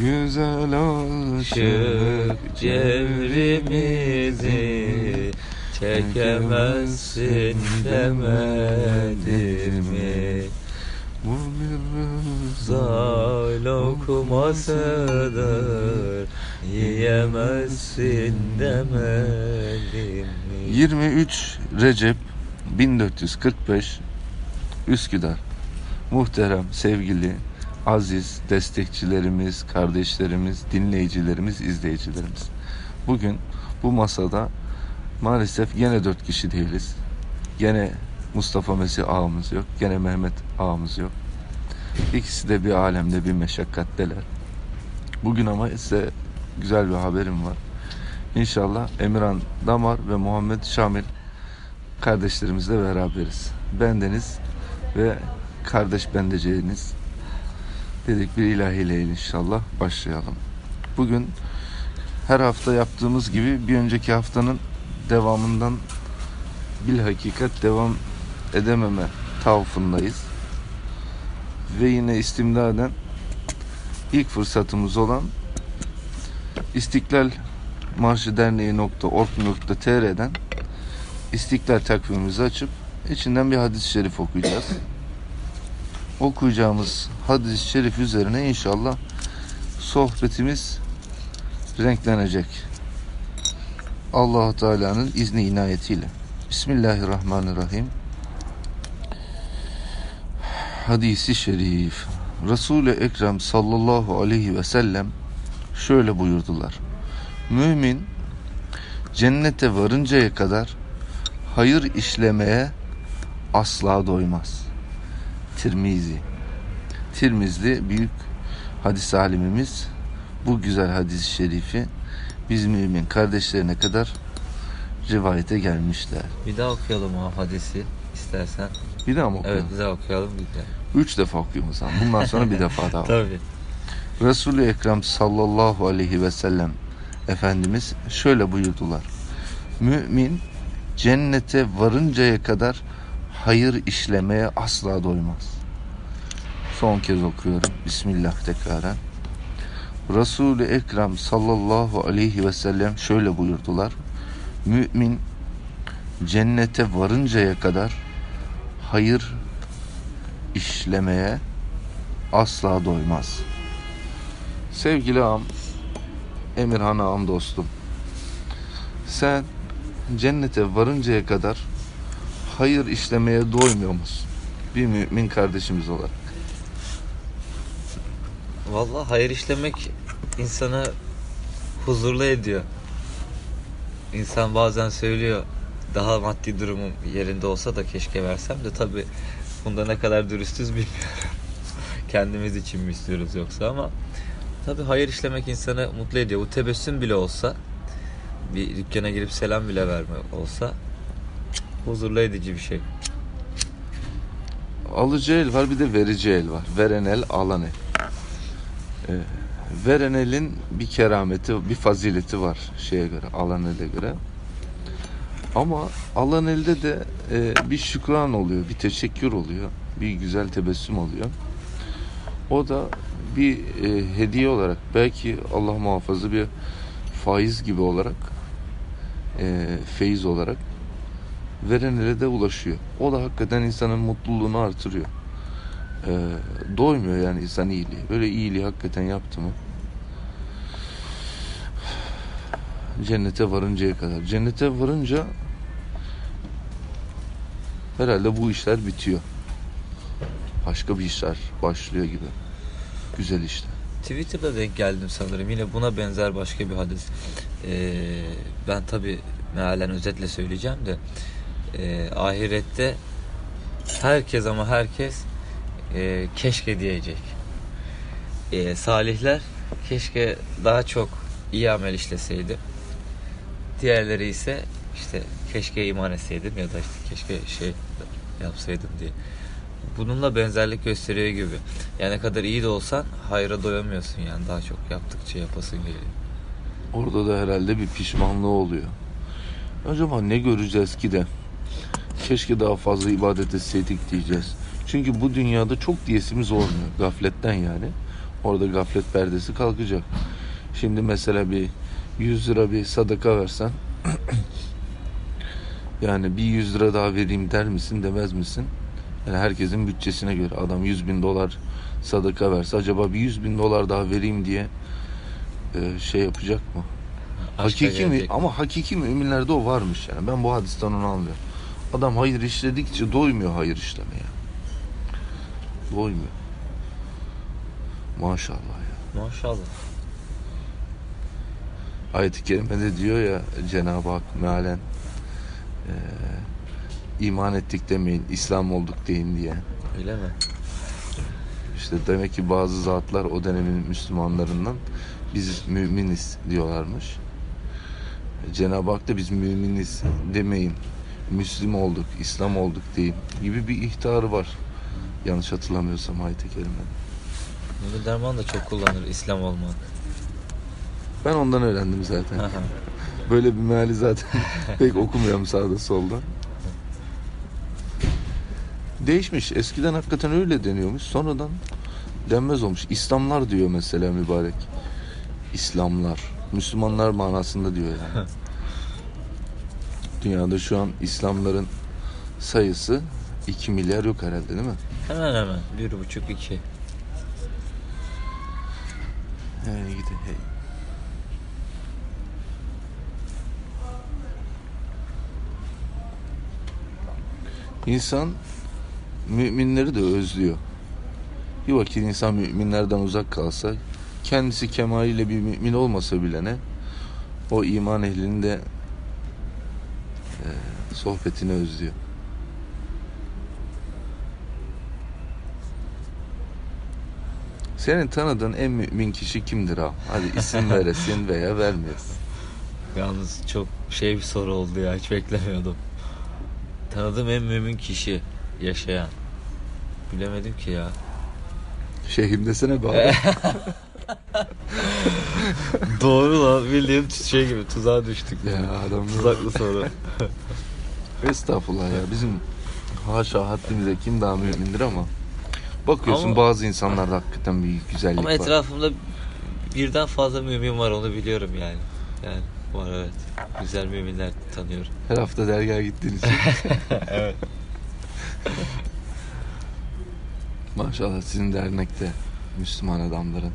Güzel aşık cevrimizi çekemezsin demedim mi? Bu bir Rıza lokmasıdır yiyemezsin demedim mi? 23 Recep 1445 Üsküdar Muhterem, sevgili, aziz destekçilerimiz, kardeşlerimiz, dinleyicilerimiz, izleyicilerimiz. Bugün bu masada maalesef gene dört kişi değiliz. Gene Mustafa Mesih ağamız yok. Gene Mehmet ağamız yok. İkisi de bir alemde bir meşakkatteler. Bugün ama size güzel bir haberim var. İnşallah Emirhan Damar ve Muhammed Şamil kardeşlerimizle beraberiz. Bendeniz ve kardeş bendeceğiniz dedik bir ilahiyle inşallah başlayalım. Bugün her hafta yaptığımız gibi bir önceki haftanın devamından bil hakikat devam edememe tavfındayız. Ve yine istimdaden ilk fırsatımız olan İstiklal Marşı Derneği.org.tr'den İstiklal takvimimizi açıp içinden bir hadis-i şerif okuyacağız. Okuyacağımız hadis-i şerif üzerine inşallah sohbetimiz renklenecek. Allah Teala'nın izni inayetiyle. Bismillahirrahmanirrahim. Hadisi şerif. Resul-i Ekrem sallallahu aleyhi ve sellem şöyle buyurdular. Mümin cennete varıncaya kadar hayır işlemeye asla doymaz. Tirmizi. Tirmizli büyük hadis alimimiz bu güzel hadis-i şerifi biz mümin kardeşlerine kadar rivayete gelmişler. Bir daha okuyalım o hadisi istersen. Bir daha mı Evet okuyalım? bir daha okuyalım bir daha. Üç defa okuyalım o zaman. Bundan sonra bir defa daha. Tabii. Resul-i Ekrem sallallahu aleyhi ve sellem Efendimiz şöyle buyurdular. Mümin cennete varıncaya kadar hayır işlemeye asla doymaz. Son kez okuyorum. Bismillah tekraren. Resul-i Ekrem sallallahu aleyhi ve sellem şöyle buyurdular. Mümin cennete varıncaya kadar hayır işlemeye asla doymaz. Sevgili ağam, Emirhan ağam dostum. Sen cennete varıncaya kadar hayır işlemeye doymuyor musun? Bir mümin kardeşimiz olarak. Vallahi hayır işlemek insanı huzurlu ediyor. İnsan bazen söylüyor daha maddi durumum yerinde olsa da keşke versem de tabi bunda ne kadar dürüstüz bilmiyorum. Kendimiz için mi istiyoruz yoksa ama tabi hayır işlemek insanı mutlu ediyor. Bu tebessüm bile olsa bir dükkana girip selam bile verme olsa huzurlu edici bir şey. Alıcı el var bir de verici el var. Veren el, alan el. Ee, veren elin bir kerameti, bir fazileti var şeye göre, alan ele göre. Ama alan elde de e, bir şükran oluyor, bir teşekkür oluyor, bir güzel tebessüm oluyor. O da bir e, hediye olarak, belki Allah muhafaza bir faiz gibi olarak, e, feyiz olarak veren ele de ulaşıyor. O da hakikaten insanın mutluluğunu artırıyor. Ee, doymuyor yani insan iyiliği. Böyle iyiliği hakikaten yaptı mı? Cennete varıncaya kadar. Cennete varınca herhalde bu işler bitiyor. Başka bir işler başlıyor gibi. Güzel işler. Twitter'da denk geldim sanırım. Yine buna benzer başka bir hadis. Ee, ben tabi mealen özetle söyleyeceğim de e, ahirette herkes ama herkes e, keşke diyecek. E, salihler keşke daha çok iyi amel işleseydi. Diğerleri ise işte keşke iman etseydim ya da işte keşke şey yapsaydım diye. Bununla benzerlik gösteriyor gibi. Yani ne kadar iyi de olsan hayra doyamıyorsun yani daha çok yaptıkça yapasın geliyor. Orada da herhalde bir pişmanlığı oluyor. Acaba ne göreceğiz ki de keşke daha fazla ibadet etseydik diyeceğiz. Çünkü bu dünyada çok diyesimiz olmuyor gafletten yani. Orada gaflet perdesi kalkacak. Şimdi mesela bir 100 lira bir sadaka versen yani bir 100 lira daha vereyim der misin demez misin? Yani herkesin bütçesine göre adam 100 bin dolar sadaka verse acaba bir 100 bin dolar daha vereyim diye e, şey yapacak mı? Aşka Hakiki mi? Ama hakiki müminlerde o varmış yani. Ben bu hadisten onu anlıyorum. Adam hayır işledikçe doymuyor hayır işlemeye. Doymuyor. Maşallah ya. Maşallah. Ayet-i Kerime'de diyor ya Cenab-ı Hak mealen e, iman ettik demeyin, İslam olduk deyin diye. Öyle mi? İşte demek ki bazı zatlar o dönemin Müslümanlarından biz müminiz diyorlarmış. Cenab-ı Hak da biz müminiz demeyin. Müslüm olduk, İslam olduk deyin gibi bir ihtarı var. Yanlış hatırlamıyorsam ayet-i kerimede. Nuri Derman da çok kullanır İslam olmak. Ben ondan öğrendim zaten. Böyle bir meali zaten pek okumuyorum sağda solda. Değişmiş. Eskiden hakikaten öyle deniyormuş. Sonradan denmez olmuş. İslamlar diyor mesela mübarek. İslamlar. Müslümanlar manasında diyor yani. Dünyada şu an İslamların sayısı 2 milyar yok herhalde değil mi? hemen hemen. Bir buçuk iki. Hey gidi hey. İnsan müminleri de özlüyor. Bir vakit insan müminlerden uzak kalsa, kendisi kemaliyle bir mümin olmasa bile ne, o iman ehlinin de e, sohbetini özlüyor. Senin tanıdığın en mümin kişi kimdir ha? Hadi isim veresin veya vermeyesin. Yalnız çok şey bir soru oldu ya. Hiç beklemiyordum. Tanıdığım en mümin kişi yaşayan. Bilemedim ki ya. Şeyhim desene be abi. Doğru lan. Bildiğim şey gibi tuzağa düştük. ya adam Tuzaklı soru. Estağfurullah ya bizim haşa haddimize kim daha mümindir ama bakıyorsun Ama- bazı insanlarda hakikaten bir güzellik Ama var. etrafımda birden fazla mümin var onu biliyorum yani. Yani var evet. Güzel müminler tanıyorum. Her hafta dergaha gittiğin için evet. maşallah sizin dernekte Müslüman adamların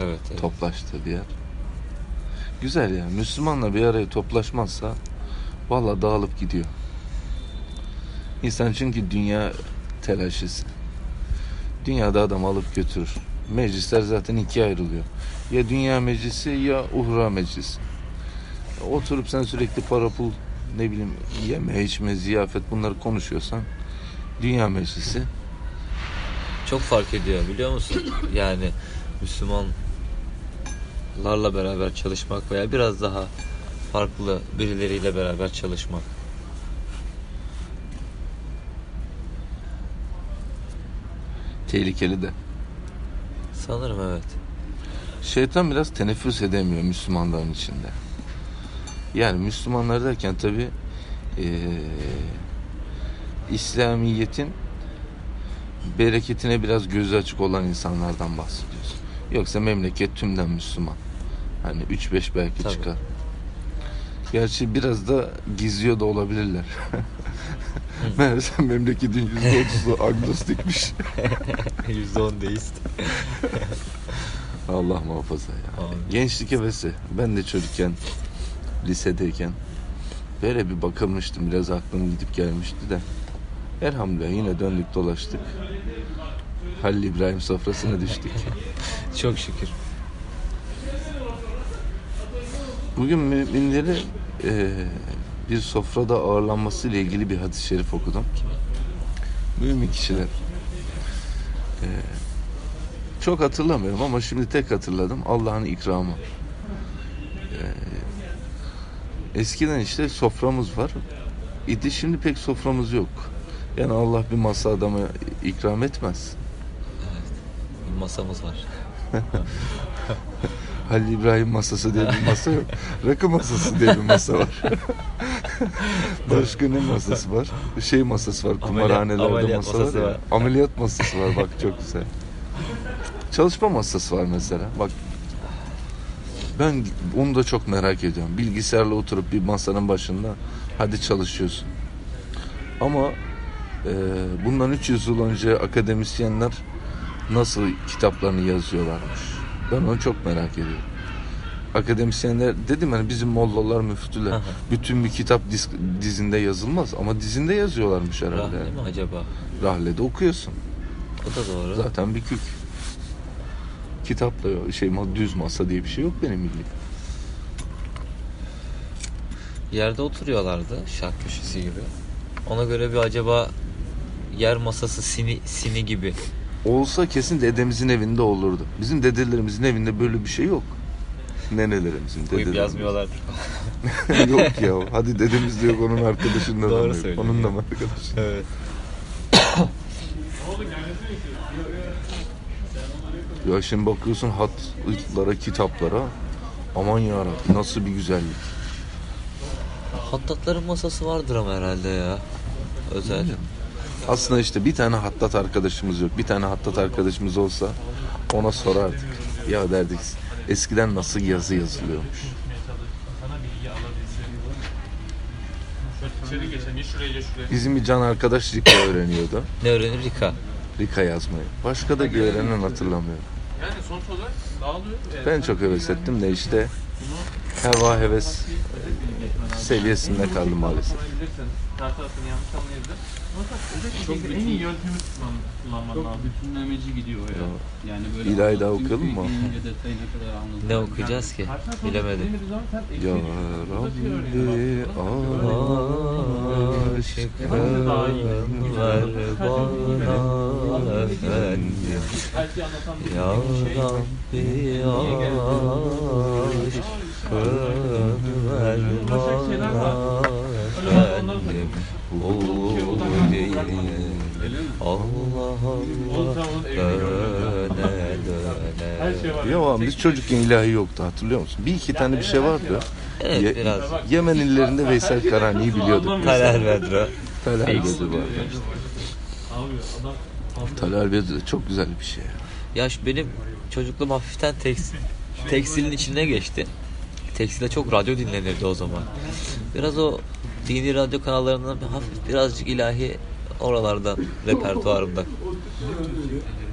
Evet. evet. toplaştığı bir yer. Güzel ya. Müslümanla bir araya toplaşmazsa valla dağılıp gidiyor. İnsan çünkü dünya telaşesi. Dünyada adam alıp götürür. Meclisler zaten ikiye ayrılıyor. Ya dünya meclisi ya uhra meclisi. Oturup sen sürekli para pul ne bileyim yeme içme ziyafet bunları konuşuyorsan dünya meclisi Çok fark ediyor biliyor musun? Yani Müslümanlarla beraber çalışmak veya biraz daha farklı birileriyle beraber çalışmak. tehlikeli de. Sanırım evet. Şeytan biraz teneffüs edemiyor Müslümanların içinde. Yani Müslümanlar derken tabi İslamiyet'in bereketine biraz gözü açık olan insanlardan bahsediyoruz. Yoksa memleket tümden Müslüman. Hani 3-5 belki Tabii. çıkar. Gerçi biraz da gizliyor da olabilirler. Meğerse memleketin %30'u agnostikmiş. %10 deist. Allah muhafaza ya. Amin. Gençlik hevesi. Ben de çocukken lisedeyken böyle bir bakılmıştım. Biraz aklım gidip gelmişti de. Elhamdülillah yine döndük dolaştık. Halil İbrahim sofrasına düştük. Çok şükür. Bugün müminleri e, bir sofrada ağırlanması ile ilgili bir hadis-i şerif okudum. Mümin kişiler. E, çok hatırlamıyorum ama şimdi tek hatırladım. Allah'ın ikramı. E, eskiden işte soframız var. İdi şimdi pek soframız yok. Yani Allah bir masa adamı ikram etmez. Bir masamız var. Halil İbrahim masası diye bir masa yok. Rakı masası diye bir masa var. Başka ne masası var? Şey masası var. Ameliyat- Kumarhanelerde ameliyat masa masası var, ya. var. Ameliyat masası var. Bak çok güzel. Çalışma masası var mesela. Bak ben onu da çok merak ediyorum. Bilgisayarla oturup bir masanın başında hadi çalışıyorsun. Ama e, bundan 300 yıl önce akademisyenler nasıl kitaplarını yazıyorlarmış. Ben onu çok merak ediyorum. Akademisyenler dedim hani bizim mollalar müftüler Aha. bütün bir kitap diz- dizinde yazılmaz ama dizinde yazıyorlarmış herhalde. Rahmi mi acaba? Rahlede okuyorsun. O da doğru. Zaten bir kük. Kitapla şey düz masa diye bir şey yok benim bildiğim. Yerde oturuyorlardı şark köşesi gibi. Ona göre bir acaba yer masası sini sini gibi. Olsa kesin dedemizin evinde olurdu. Bizim dedelerimizin evinde böyle bir şey yok. Nenelerimizin, Koyup dedelerimizin. yazmıyorlardır. yok ya. Hadi dedemiz de yok onun arkadaşından da Doğru mı yok? söylüyor Onun da mı arkadaş? Evet. Ya şimdi bakıyorsun hatlara, kitaplara. Aman yarabbim nasıl bir güzellik. Hattatların masası vardır ama herhalde ya. Özel. Aslında işte bir tane hattat arkadaşımız yok. Bir tane hattat arkadaşımız olsa ona sorardık. Ya derdik eskiden nasıl yazı yazılıyormuş. Bizim bir can arkadaş Rika öğreniyordu. Ne öğrenir Rika? Rika yazmayı. Başka da bir öğrenen hatırlamıyorum. Yani sonuç olarak dağılıyor. Ben çok heves ettim de işte heva heves seviyesinde kaldım maalesef. Yanlış anlayabilir. Özellikle en iyi yöntemi kullan- kullanman Çok lazım. bütünlemeci gidiyor ya. Yani böyle İlahi daha okuyalım mı? Ne okuyacağız ki? Bilemedim. Ya Rabbi. Aşkım ver bana efendim Ya şey. Rabbi aşkım efendim değil Allah Allah döne döne var. Biz çocukken ilahi yoktu hatırlıyor musun? Bir iki tane bir şey vardı. Evet Ye- biraz Yemen illerinde Veysel Karani'yi biliyorduk. Talal Vedra Talal. Bedri adam Talal Bedri çok güzel bir şey. Ya şu benim çocukluğum hafiften tekstil, tekstilin içine geçti. Tekstilde çok radyo dinlenirdi o zaman. Biraz o dini radyo kanallarından bir hafif birazcık ilahi oralardan repertuarımda.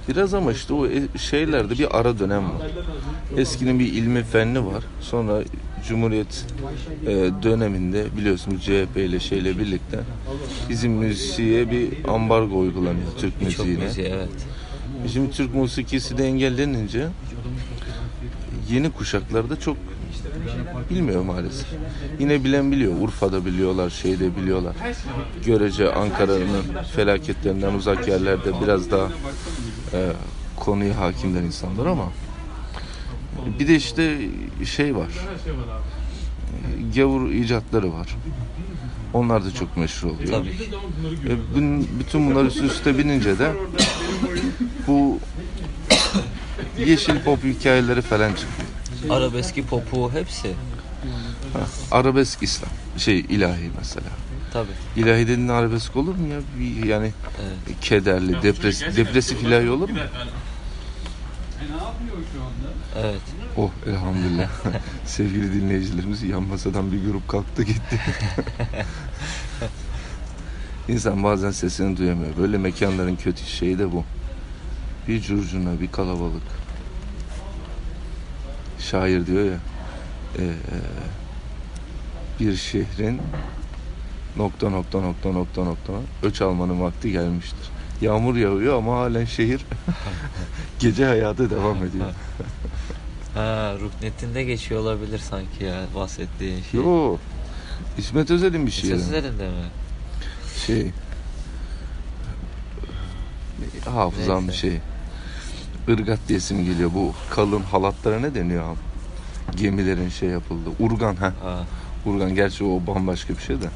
Biraz ama işte o e- şeylerde bir ara dönem var. Eskinin bir ilmi fenni var. Sonra Cumhuriyet e, döneminde biliyorsunuz CHP ile şeyle birlikte bizim müziğe bir ambargo uygulanıyor Türk müziğine. müziği evet. Şimdi Türk musikisi de engellenince yeni kuşaklarda çok bilmiyor maalesef. Yine bilen biliyor. Urfa'da biliyorlar, şeyde biliyorlar. Görece Ankara'nın felaketlerinden uzak yerlerde biraz daha e, konuya hakimler insanlar ama bir de işte şey var. Gavur icatları var. Onlar da çok meşhur oluyor. Tabii. Bun- bütün bunlar üst üste binince de bu yeşil pop hikayeleri falan çıkıyor. Arabeski, popu hepsi. Ha, arabesk İslam. Şey ilahi mesela. Tabii. İlahi dediğin arabesk olur mu ya? Bir, yani Evet. kederli, depres, depresif ilahi olur mu? E ne yapıyor şu anda? Evet. Oh elhamdülillah. Sevgili dinleyicilerimiz yan masadan bir grup kalktı gitti. İnsan bazen sesini duyamıyor. Böyle mekanların kötü şeyi de bu. Bir curcuna, bir kalabalık. Şair diyor ya, eee, bir şehrin nokta nokta nokta nokta nokta öç almanın vakti gelmiştir. Yağmur yağıyor ama halen şehir gece hayatı devam ediyor. Ha, Ruknettin'de geçiyor olabilir sanki ya bahsettiğin şey. Yo. İsmet Özel'in bir şiiri. Ses üzerinde mi? Şey. Hafızam bir Neyse. şey. Irgat diye isim geliyor. Bu kalın halatlara ne deniyor abi? Gemilerin şey yapıldı. Urgan ha. Ha. Urgan gerçi o bambaşka bir şey de.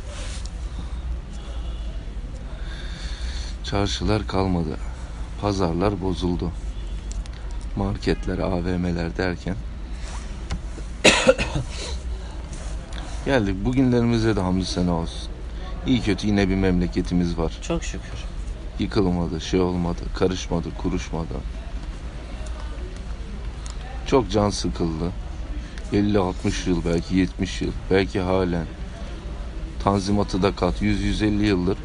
Çarşılar kalmadı. Pazarlar bozuldu. Marketler, AVM'ler derken Geldik bugünlerimize de hamdü sene olsun. İyi kötü yine bir memleketimiz var. Çok şükür. Yıkılmadı, şey olmadı, karışmadı, kuruşmadı. Çok can sıkıldı. 50-60 yıl belki 70 yıl belki halen Tanzimatı da kat 100-150 yıldır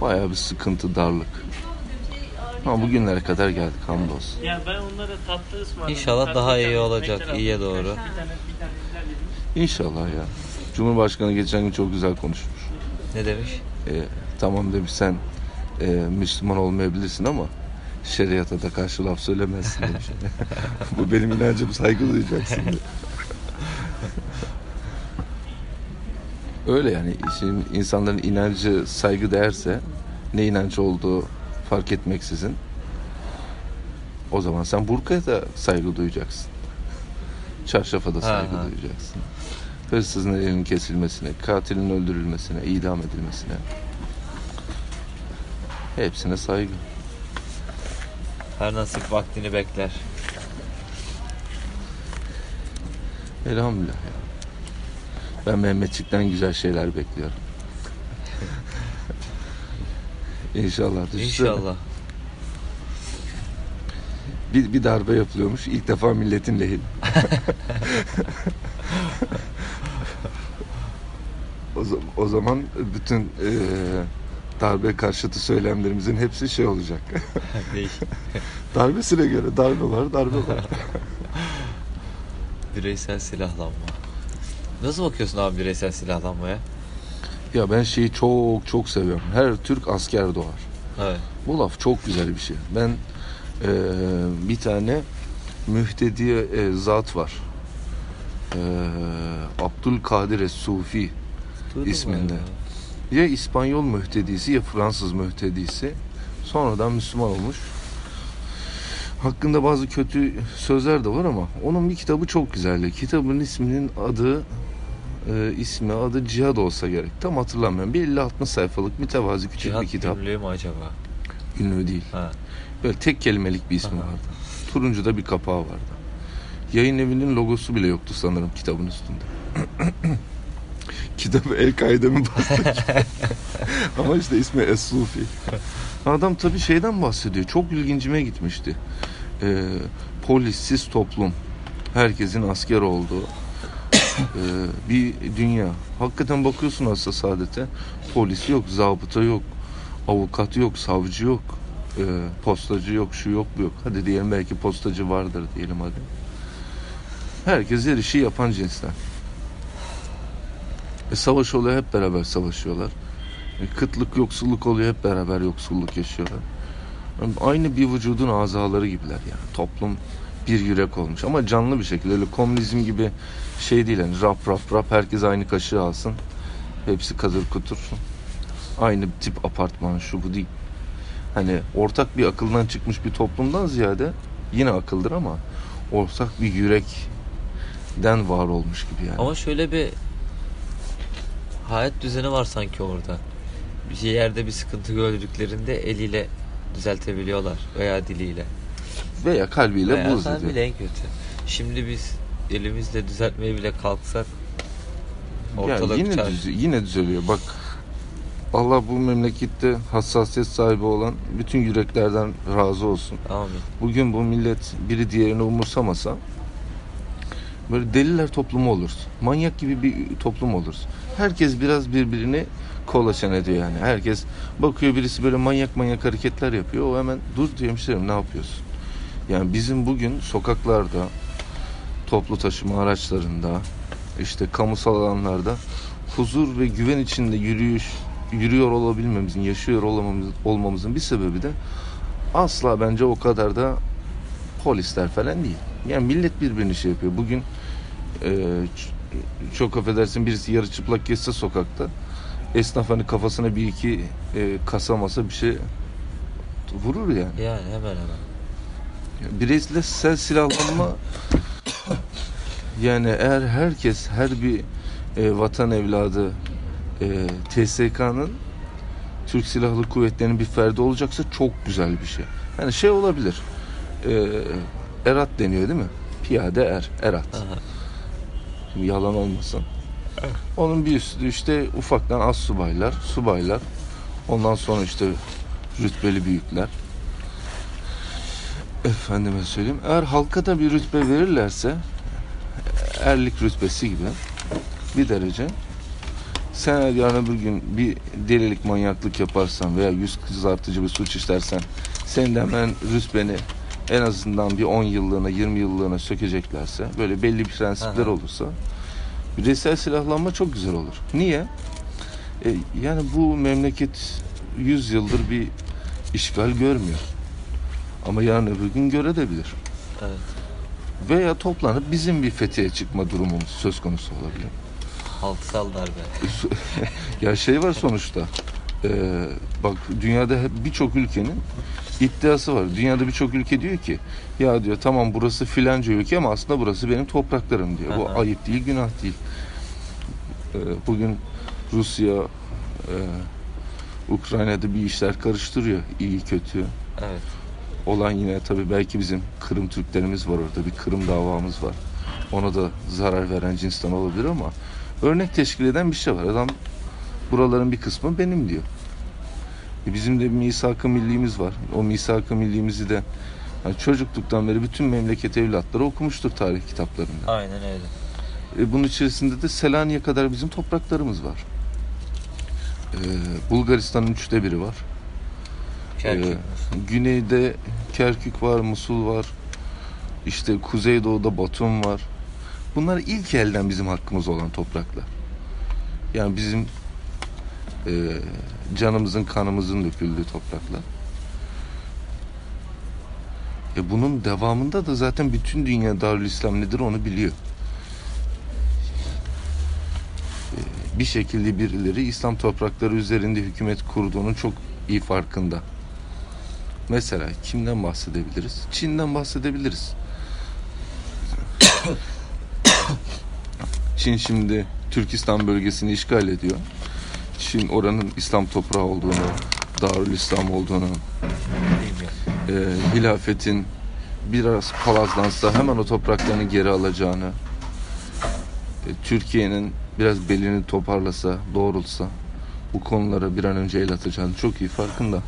bayağı bir sıkıntı darlık. Ama bugünlere kadar geldik hamdolsun. Ya ben onlara tatlı ısmarladım. İnşallah Tatlı daha iyi olacak, iyiye doğru. İnşallah ya. Cumhurbaşkanı geçen gün çok güzel konuşmuş. Ne demiş? E, tamam demiş sen e, Müslüman olmayabilirsin ama şeriata da karşı laf söylemezsin demiş. Bu benim inancım saygı duyacaksın. Öyle yani şimdi insanların inancı saygı değerse ne inanç olduğu fark etmeksizin o zaman sen burkaya da saygı duyacaksın. Çarşafa da saygı Ha, ha. duyacaksın. Hırsızın elinin kesilmesine, katilin öldürülmesine, idam edilmesine. Hepsine saygı. Her nasip vaktini bekler. Elhamdülillah ya. Ben Mehmetçik'ten güzel şeyler bekliyorum. İnşallah. düşünsene. İnşallah. Bir, bir darbe yapılıyormuş. İlk defa milletin lehine. o, o zaman bütün eee, darbe karşıtı söylemlerimizin hepsi şey olacak. Darbesine göre darbe var, darbe var. Bireysel silahlanma. Nasıl bakıyorsun abi bireysel silahlanmaya? ya ben şeyi çok çok seviyorum. Her Türk asker doğar. Evet. Bu laf çok güzel bir şey. Ben eee, bir tane mühtedi eee, zat var. Eee Abdülkadir Duydum İsminde. galiba. Ya İspanyol mühtedisi ya Fransız mühtedisi. Sonradan Müslüman olmuş. Hakkında bazı kötü sözler de var ama onun bir kitabı çok güzeldi. Kitabın isminin adı e, ismi adı Cihad olsa gerek. Tam hatırlamıyorum. Bir 50-60 sayfalık mütevazi küçük Cihat bir kitap. ünlü mü acaba? Ünlü değil. Ha. Böyle tek kelimelik bir ismi Aha. vardı. Turuncu da bir kapağı vardı. Yayın evinin logosu bile yoktu sanırım kitabın üstünde. Kitabı El Kaide mi bastık? Ama işte ismi Es-Sufi. Adam tabii şeyden bahsediyor. Çok ilgincime gitmişti. Ee, polissiz toplum. Herkesin asker olduğu ee, bir dünya. Hakikaten bakıyorsun aslında saadete. Polis yok, zabıta yok, avukat yok, savcı yok, ee, postacı yok, şu yok, bu yok. Hadi diyelim belki postacı vardır diyelim hadi. Herkes her işi yapan cinsten. E, savaş oluyor hep beraber savaşıyorlar. E, kıtlık, yoksulluk oluyor hep beraber yoksulluk yaşıyorlar. Yani aynı bir vücudun azaları gibiler yani. Toplum bir yürek olmuş ama canlı bir şekilde öyle komünizm gibi şey değil yani rap rap rap herkes aynı kaşığı alsın. Hepsi kazır kutur. Aynı tip apartman şu bu değil. Hani ortak bir akıldan çıkmış bir toplumdan ziyade yine akıldır ama ortak bir yürekten var olmuş gibi yani. Ama şöyle bir hayat düzeni var sanki orada. Bir yerde bir sıkıntı gördüklerinde eliyle düzeltebiliyorlar veya diliyle. Veya kalbiyle veya buz ediyor. kalbiyle en kötü. Şimdi biz elimizle düzeltmeye bile kalksak Ya ortalık yine çar- düz- yine düzeliyor. Bak Allah bu memlekette hassasiyet sahibi olan bütün yüreklerden razı olsun. Amin. Bugün bu millet biri diğerini umursamasa böyle deliler toplumu oluruz. Manyak gibi bir toplum oluruz. Herkes biraz birbirini kolaçan ediyor yani. Herkes bakıyor birisi böyle manyak manyak hareketler yapıyor. O hemen dur diyor ne yapıyorsun? Yani bizim bugün sokaklarda, toplu taşıma araçlarında, işte kamusal alanlarda huzur ve güven içinde yürüyüş yürüyor olabilmemizin, yaşıyor olamamızın, olmamızın bir sebebi de asla bence o kadar da polisler falan değil. Yani millet birbirini şey yapıyor. Bugün e, çok affedersin birisi yarı çıplak geçse sokakta esnaf hani kafasına bir iki e, kasa masa bir şey vurur yani. Yani hemen hemen. Bireysel silahlanma yani eğer herkes her bir e, vatan evladı e, TSK'nın Türk Silahlı Kuvvetleri'nin bir ferdi olacaksa çok güzel bir şey. Yani şey olabilir. E, erat deniyor değil mi? Piyade er, erat. Aha. Şimdi yalan olmasın. Onun bir üstü işte ufaktan az subaylar, subaylar. Ondan sonra işte rütbeli büyükler. efendime söyleyeyim eğer halka da bir rütbe verirlerse erlik rütbesi gibi bir derece sen eğer yarın öbür gün bir delilik manyaklık yaparsan veya yüz kızartıcı bir suç işlersen senin de hemen rütbeni en azından bir 10 yıllığına 20 yıllığına sökeceklerse böyle belli bir prensipler Aha. olursa bireysel silahlanma çok güzel olur. Niye? E, yani bu memleket 100 yıldır bir işgal görmüyor. Ama yarın öbür gün görebilir. Evet. Veya toplanıp bizim bir fethiye çıkma durumumuz söz konusu olabilir. Halksal darbe. ya şey var sonuçta. Ee, bak dünyada birçok ülkenin iddiası var. Dünyada birçok ülke diyor ki ya diyor tamam burası filanca ülke ama aslında burası benim topraklarım diyor. Bu ayıp değil, günah değil. Ee, bugün Rusya e, Ukrayna'da bir işler karıştırıyor. iyi kötü. Evet. Olan yine tabii belki bizim Kırım Türklerimiz var orada. Bir Kırım davamız var. Ona da zarar veren cinsten olabilir ama örnek teşkil eden bir şey var. Adam buraların bir kısmı benim diyor. E bizim de bir misak-ı milliğimiz var. O misak-ı milliğimizi de yani çocukluktan beri bütün memleket evlatları okumuştur tarih kitaplarında. Aynen öyle. E bunun içerisinde de Selanik'e kadar bizim topraklarımız var. E, Bulgaristan'ın üçte biri var. Kerkük. Ee, güneyde Kerkük var, Musul var. İşte kuzeydoğuda Batum var. Bunlar ilk elden bizim hakkımız olan topraklar. Yani bizim e, canımızın, kanımızın döküldüğü topraklar. E bunun devamında da zaten bütün dünya Darül İslam nedir onu biliyor. E, bir şekilde birileri İslam toprakları üzerinde hükümet kurduğunun çok iyi farkında. Mesela kimden bahsedebiliriz? Çin'den bahsedebiliriz. Çin şimdi Türkistan bölgesini işgal ediyor. Çin oranın İslam toprağı olduğunu, Darül İslam olduğunu, e, hilafetin biraz palazlansa hemen o topraklarını geri alacağını, e, Türkiye'nin biraz belini toparlasa, doğrulsa bu konulara bir an önce el atacağını çok iyi farkında.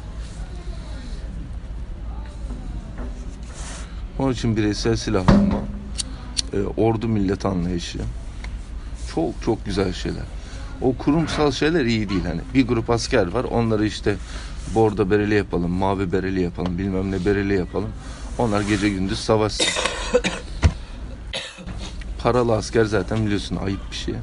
Onun için bireysel silahlanma, e, ordu millet anlayışı çok çok güzel şeyler. O kurumsal şeyler iyi değil hani. Bir grup asker var onları işte bordo bereli yapalım, mavi bereli yapalım, bilmem ne bereli yapalım. Onlar gece gündüz savaşsın. Paralı asker zaten biliyorsun ayıp bir şey.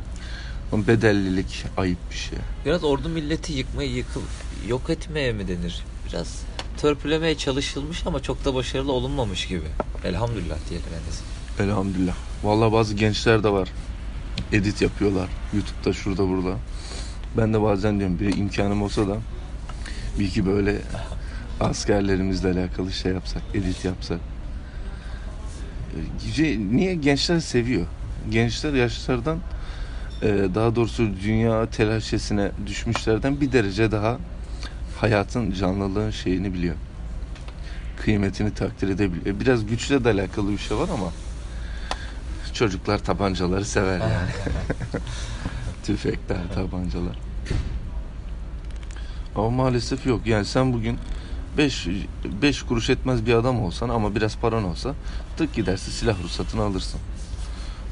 Ama bedellilik ayıp bir şey. Biraz ordu milleti yıkmayı yıkıl yok etmeye mi denir? Biraz törpülemeye çalışılmış ama çok da başarılı olunmamış gibi. Elhamdülillah diyelim en. Elhamdülillah. Vallahi bazı gençler de var. Edit yapıyorlar. YouTube'da şurada burada. Ben de bazen diyorum bir imkanım olsa da bir iki böyle askerlerimizle alakalı şey yapsak, edit yapsak. Ee, Niye gençler seviyor? Gençler yaşlardan e, daha doğrusu dünya telaşesine düşmüşlerden bir derece daha hayatın canlılığın şeyini biliyor. Kıymetini takdir edebiliyor. Biraz güçle de alakalı bir şey var ama çocuklar tabancaları sever yani. Tüfekler, tabancalar. Ama maalesef yok. Yani sen bugün 5 5 kuruş etmez bir adam olsan ama biraz paran olsa tık gidersin silah ruhsatını alırsın.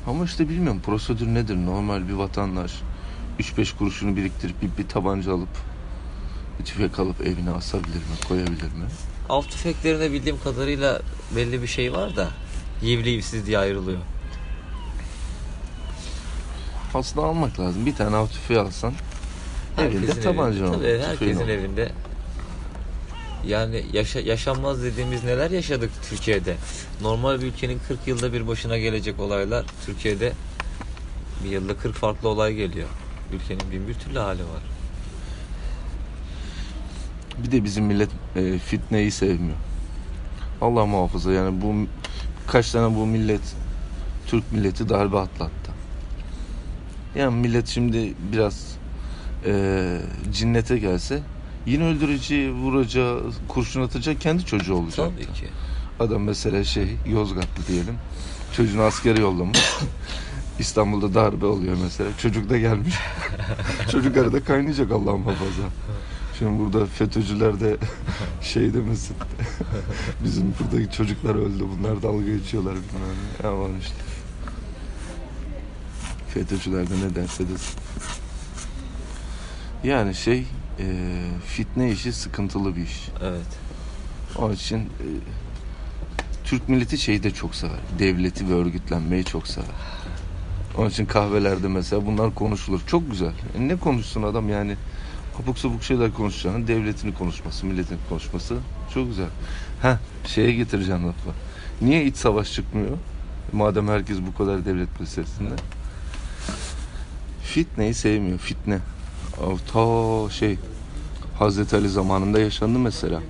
Ama işte bilmiyorum prosedür nedir? Normal bir vatandaş 3-5 kuruşunu biriktirip bir, bir tabanca alıp bir tüfek alıp evine asabilir mi, koyabilir mi? Av tüfeklerinde bildiğim kadarıyla belli bir şey var da yivli yivsiz diye ayrılıyor. Aslında almak lazım. Bir tane av tüfeği alsan evinde Herkesin tabanca evinde, olur. tabii, herkesin olur. evinde. Yani yaşa, yaşanmaz dediğimiz neler yaşadık Türkiye'de. Normal bir ülkenin 40 yılda bir başına gelecek olaylar Türkiye'de bir yılda 40 farklı olay geliyor. Ülkenin bin bir türlü hali var. Bir de bizim millet e, fitneyi sevmiyor. Allah muhafaza yani bu kaç tane bu millet Türk milleti darbe atlattı. Yani millet şimdi biraz e, cinnete gelse yine öldüreceği, vuracağı, kurşun atacak kendi çocuğu olacak. Tabii ki. Adam mesela şey Yozgatlı diyelim. Çocuğunu askere yollamış. İstanbul'da darbe oluyor mesela. Çocuk da gelmiş. Çocuk arada kaynayacak Allah muhafaza. Şimdi burada FETÖ'cüler de şey demesin. Bizim buradaki çocuklar öldü. Bunlar dalga geçiyorlar bilmem ne. Aman işte. FETÖ'cüler de ne derse desin. Yani şey e, fitne işi sıkıntılı bir iş. Evet. Onun için e, Türk milleti şeyi de çok sever. Devleti ve örgütlenmeyi çok sever. Onun için kahvelerde mesela bunlar konuşulur. Çok güzel. E ne konuşsun adam yani? Kapuk sapuk şeyler konuşacağını devletini konuşması, milletini konuşması çok güzel. Ha şeye getireceğim lafı. Niye iç savaş çıkmıyor? Madem herkes bu kadar devlet meselesinde. Fitneyi sevmiyor. Fitne. O Ta şey Hazreti Ali zamanında yaşandı mesela.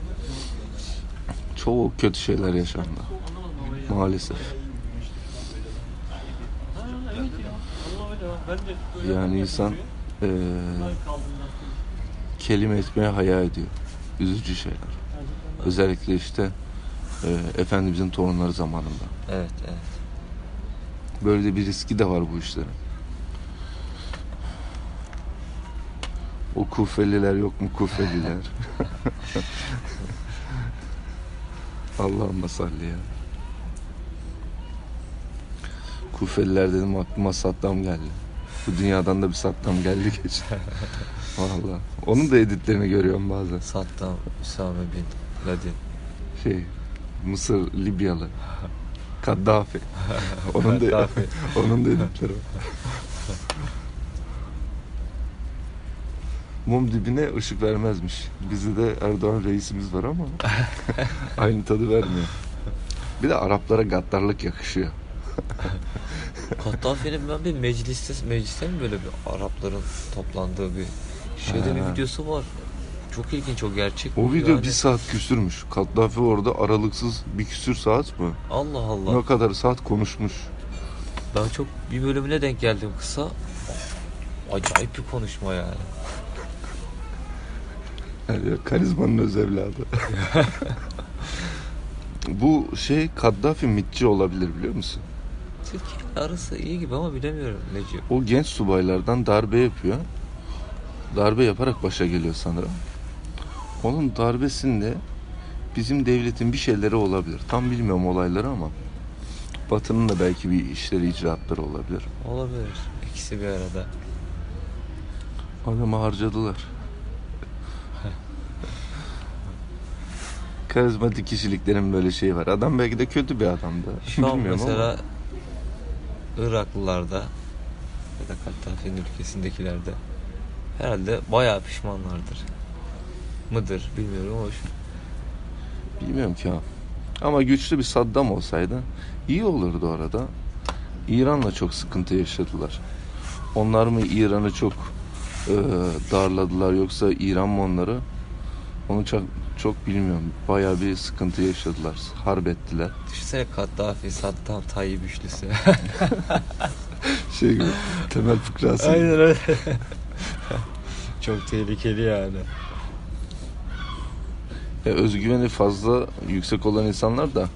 Çok kötü şeyler yaşandı. Maalesef. Yani insan kaldığımdan kelime etmeye haya ediyor. Üzücü şeyler. Özellikle işte eee, Efendimizin torunları zamanında. Evet, evet. Böyle de bir riski de var bu işlerin. O kufeliler yok mu kufeliler? Allah'ıma salli ya. Kufeliler dedim aklıma Saddam geldi. Bu dünyadan da bir Saddam geldi geçti. Vallahi. Onun da editlerini görüyorum bazen. Saddam Hüsame bin Laden. Şey, Mısır, Libyalı. Kaddafi. Onun da onun da editleri var. Mum dibine ışık vermezmiş. Bizde de Erdoğan reisimiz var ama aynı tadı vermiyor. Bir de Araplara gaddarlık yakışıyor. Kaddafi'nin ben bir mecliste, mecliste mi böyle bir Arapların toplandığı bir şeyde bir videosu var. Çok ilginç o gerçek. O mi video yani? bir saat küsürmüş. Kaddafi orada aralıksız bir küsür saat mı? Allah Allah. Ne kadar saat konuşmuş. Ben çok bir bölümüne denk geldim kısa. Acayip bir konuşma yani. Karizmanın öz evladı. Bu şey Kaddafi mitçi olabilir biliyor musun? Türkiye arası iyi gibi ama bilemiyorum Neci. O genç subaylardan darbe yapıyor. Darbe yaparak başa geliyor sanırım. Onun darbesinde bizim devletin bir şeyleri olabilir. Tam bilmiyorum olayları ama Batı'nın da belki bir işleri icraatları olabilir. Olabilir. İkisi bir arada. Adamı harcadılar. Karizmatik kişiliklerin böyle şeyi var. Adam belki de kötü bir adamdı. Şu an Bilmiyorum mesela ama. Iraklılarda ya da Kaddafi'nin ülkesindekilerde herhalde bayağı pişmanlardır. Mıdır bilmiyorum ama şu Bilmiyorum ki ha. Ama güçlü bir Saddam olsaydı iyi olurdu orada. İran'la çok sıkıntı yaşadılar. Onlar mı İran'ı çok e, darladılar yoksa İran mı onları? Onu çok çok bilmiyorum. Bayağı bir sıkıntı yaşadılar. Harp ettiler. düşünsene Kaddafi, Saddam, Tayyip üçlüsü. Şey gibi, temel fıkrası. gibi. öyle. Çok tehlikeli yani. E, özgüveni fazla yüksek olan insanlar da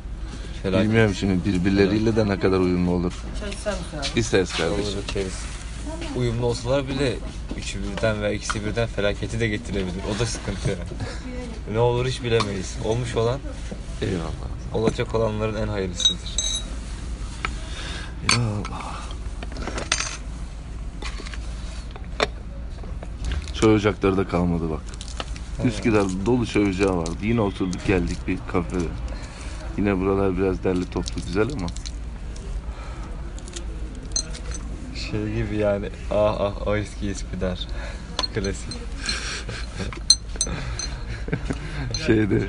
Felaket. bilmiyorum şimdi birbirleriyle de ne kadar uyumlu olur. Misin abi? İsteriz kardeşim. Olur içeriz. Uyumlu olsalar bile üçü birden veya ikisi birden felaketi de getirebilir. O da sıkıntı. ne olur hiç bilemeyiz. Olmuş olan Eyvallah. olacak olanların en hayırlısıdır. Ya Allah. Çay ocakları da kalmadı bak. Üsküdar dolu çay ocağı vardı. Yine oturduk geldik bir kafede. Yine buralar biraz derli toplu güzel ama. Şey gibi yani ah ah o eski eski der. Klasik. Şeyde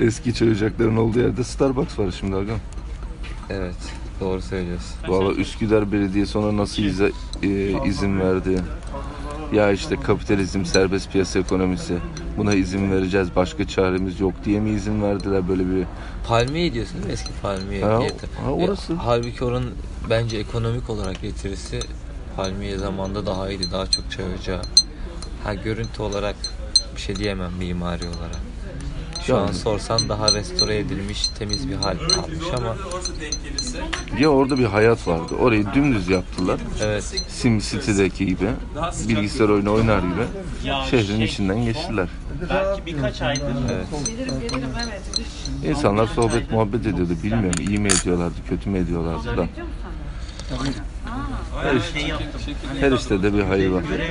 eski çay ocaklarının olduğu yerde Starbucks var şimdi agam. Evet doğru söylüyorsun. Valla Üsküdar Belediyesi ona nasıl ize- e, izin verdi? Ya işte kapitalizm, serbest piyasa ekonomisi. Buna izin vereceğiz, başka çaremiz yok diye mi izin verdiler böyle bir... Palmiye diyorsun değil mi eski palmiye? Ha, diyeti? ha, orası. E, halbuki oranın bence ekonomik olarak getirisi palmiye zamanda daha iyiydi. Daha çok ocağı. Ha görüntü olarak bir şey diyemem mimari olarak. Şu an sorsan daha restore edilmiş temiz bir hal almış ama Ya orada bir hayat vardı. Orayı dümdüz yaptılar. evet Sim City'deki gibi. Bilgisayar oyunu oynar gibi. Şehrin içinden geçtiler. Belki birkaç aydır. Evet. İnsanlar sohbet muhabbet ediyordu. Bilmiyorum iyi mi ediyorlardı, kötü mü ediyorlardı da. Şey yaptım. Hani Her işte de bir hayır var. görev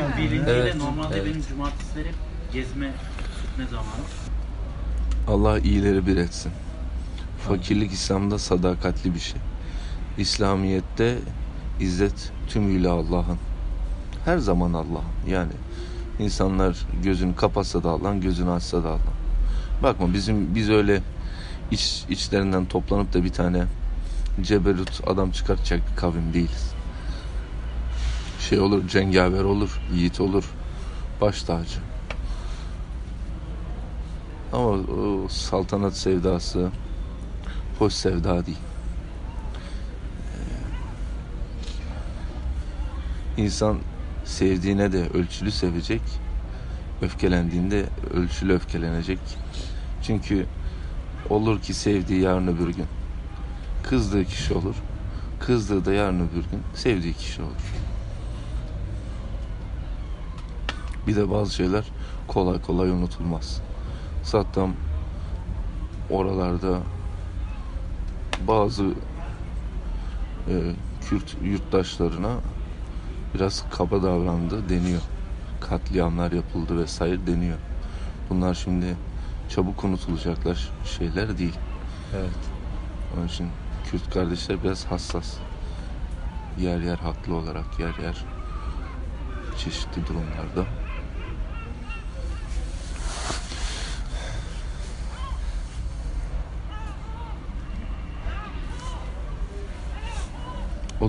Evet, de normalde evet. benim cumartesileri hep gezme ne zamanı. Allah iyileri bir etsin. Fakirlik İslam'da sadakatli bir şey. İslamiyet'te izzet tümüyle Allah'ın. Her zaman Allah'ın. Yani insanlar gözünü kapatsa da Allah'ın, gözünü açsa da Allah'ın. Bakma bizim biz öyle iç, içlerinden toplanıp da bir tane ceberut adam çıkartacak bir kavim değiliz. Şey olur, cengaver olur, yiğit olur, baş tacı. Ama o saltanat sevdası hoş sevda değil. Ee, İnsan sevdiğine de ölçülü sevecek, öfkelendiğinde ölçülü öfkelenecek. Çünkü olur ki sevdiği yarın öbür gün kızdığı kişi olur. Kızdığı da yarın öbür gün sevdiği kişi olur. Bir de bazı şeyler kolay kolay unutulmaz. Saddam oralarda bazı e, Kürt yurttaşlarına biraz kaba davrandı deniyor. Katliamlar yapıldı vesaire deniyor. Bunlar şimdi çabuk unutulacaklar şeyler değil. Evet. Onun için Kürt kardeşler biraz hassas. Yer yer haklı olarak yer yer çeşitli durumlarda.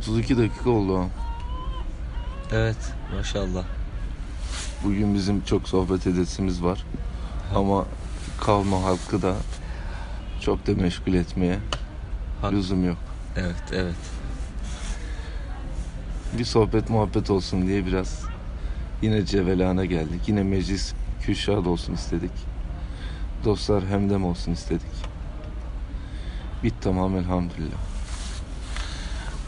...32 dakika oldu ha. Evet. Maşallah. Bugün bizim çok sohbet edesimiz var. Ama kalma halkı da çok da meşgul etmeye Hak- lüzum yok. Evet. Evet. Bir sohbet muhabbet olsun diye biraz yine cevelana geldik. Yine meclis küşad olsun istedik. Dostlar hemdem olsun istedik. Bit tamam elhamdülillah.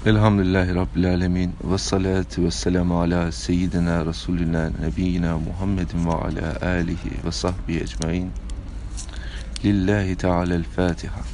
الحمد لله رب العالمين والصلاة والسلام على سيدنا رسولنا نبينا محمد وعلى آله وصحبه أجمعين. لله تعالى الفاتحة.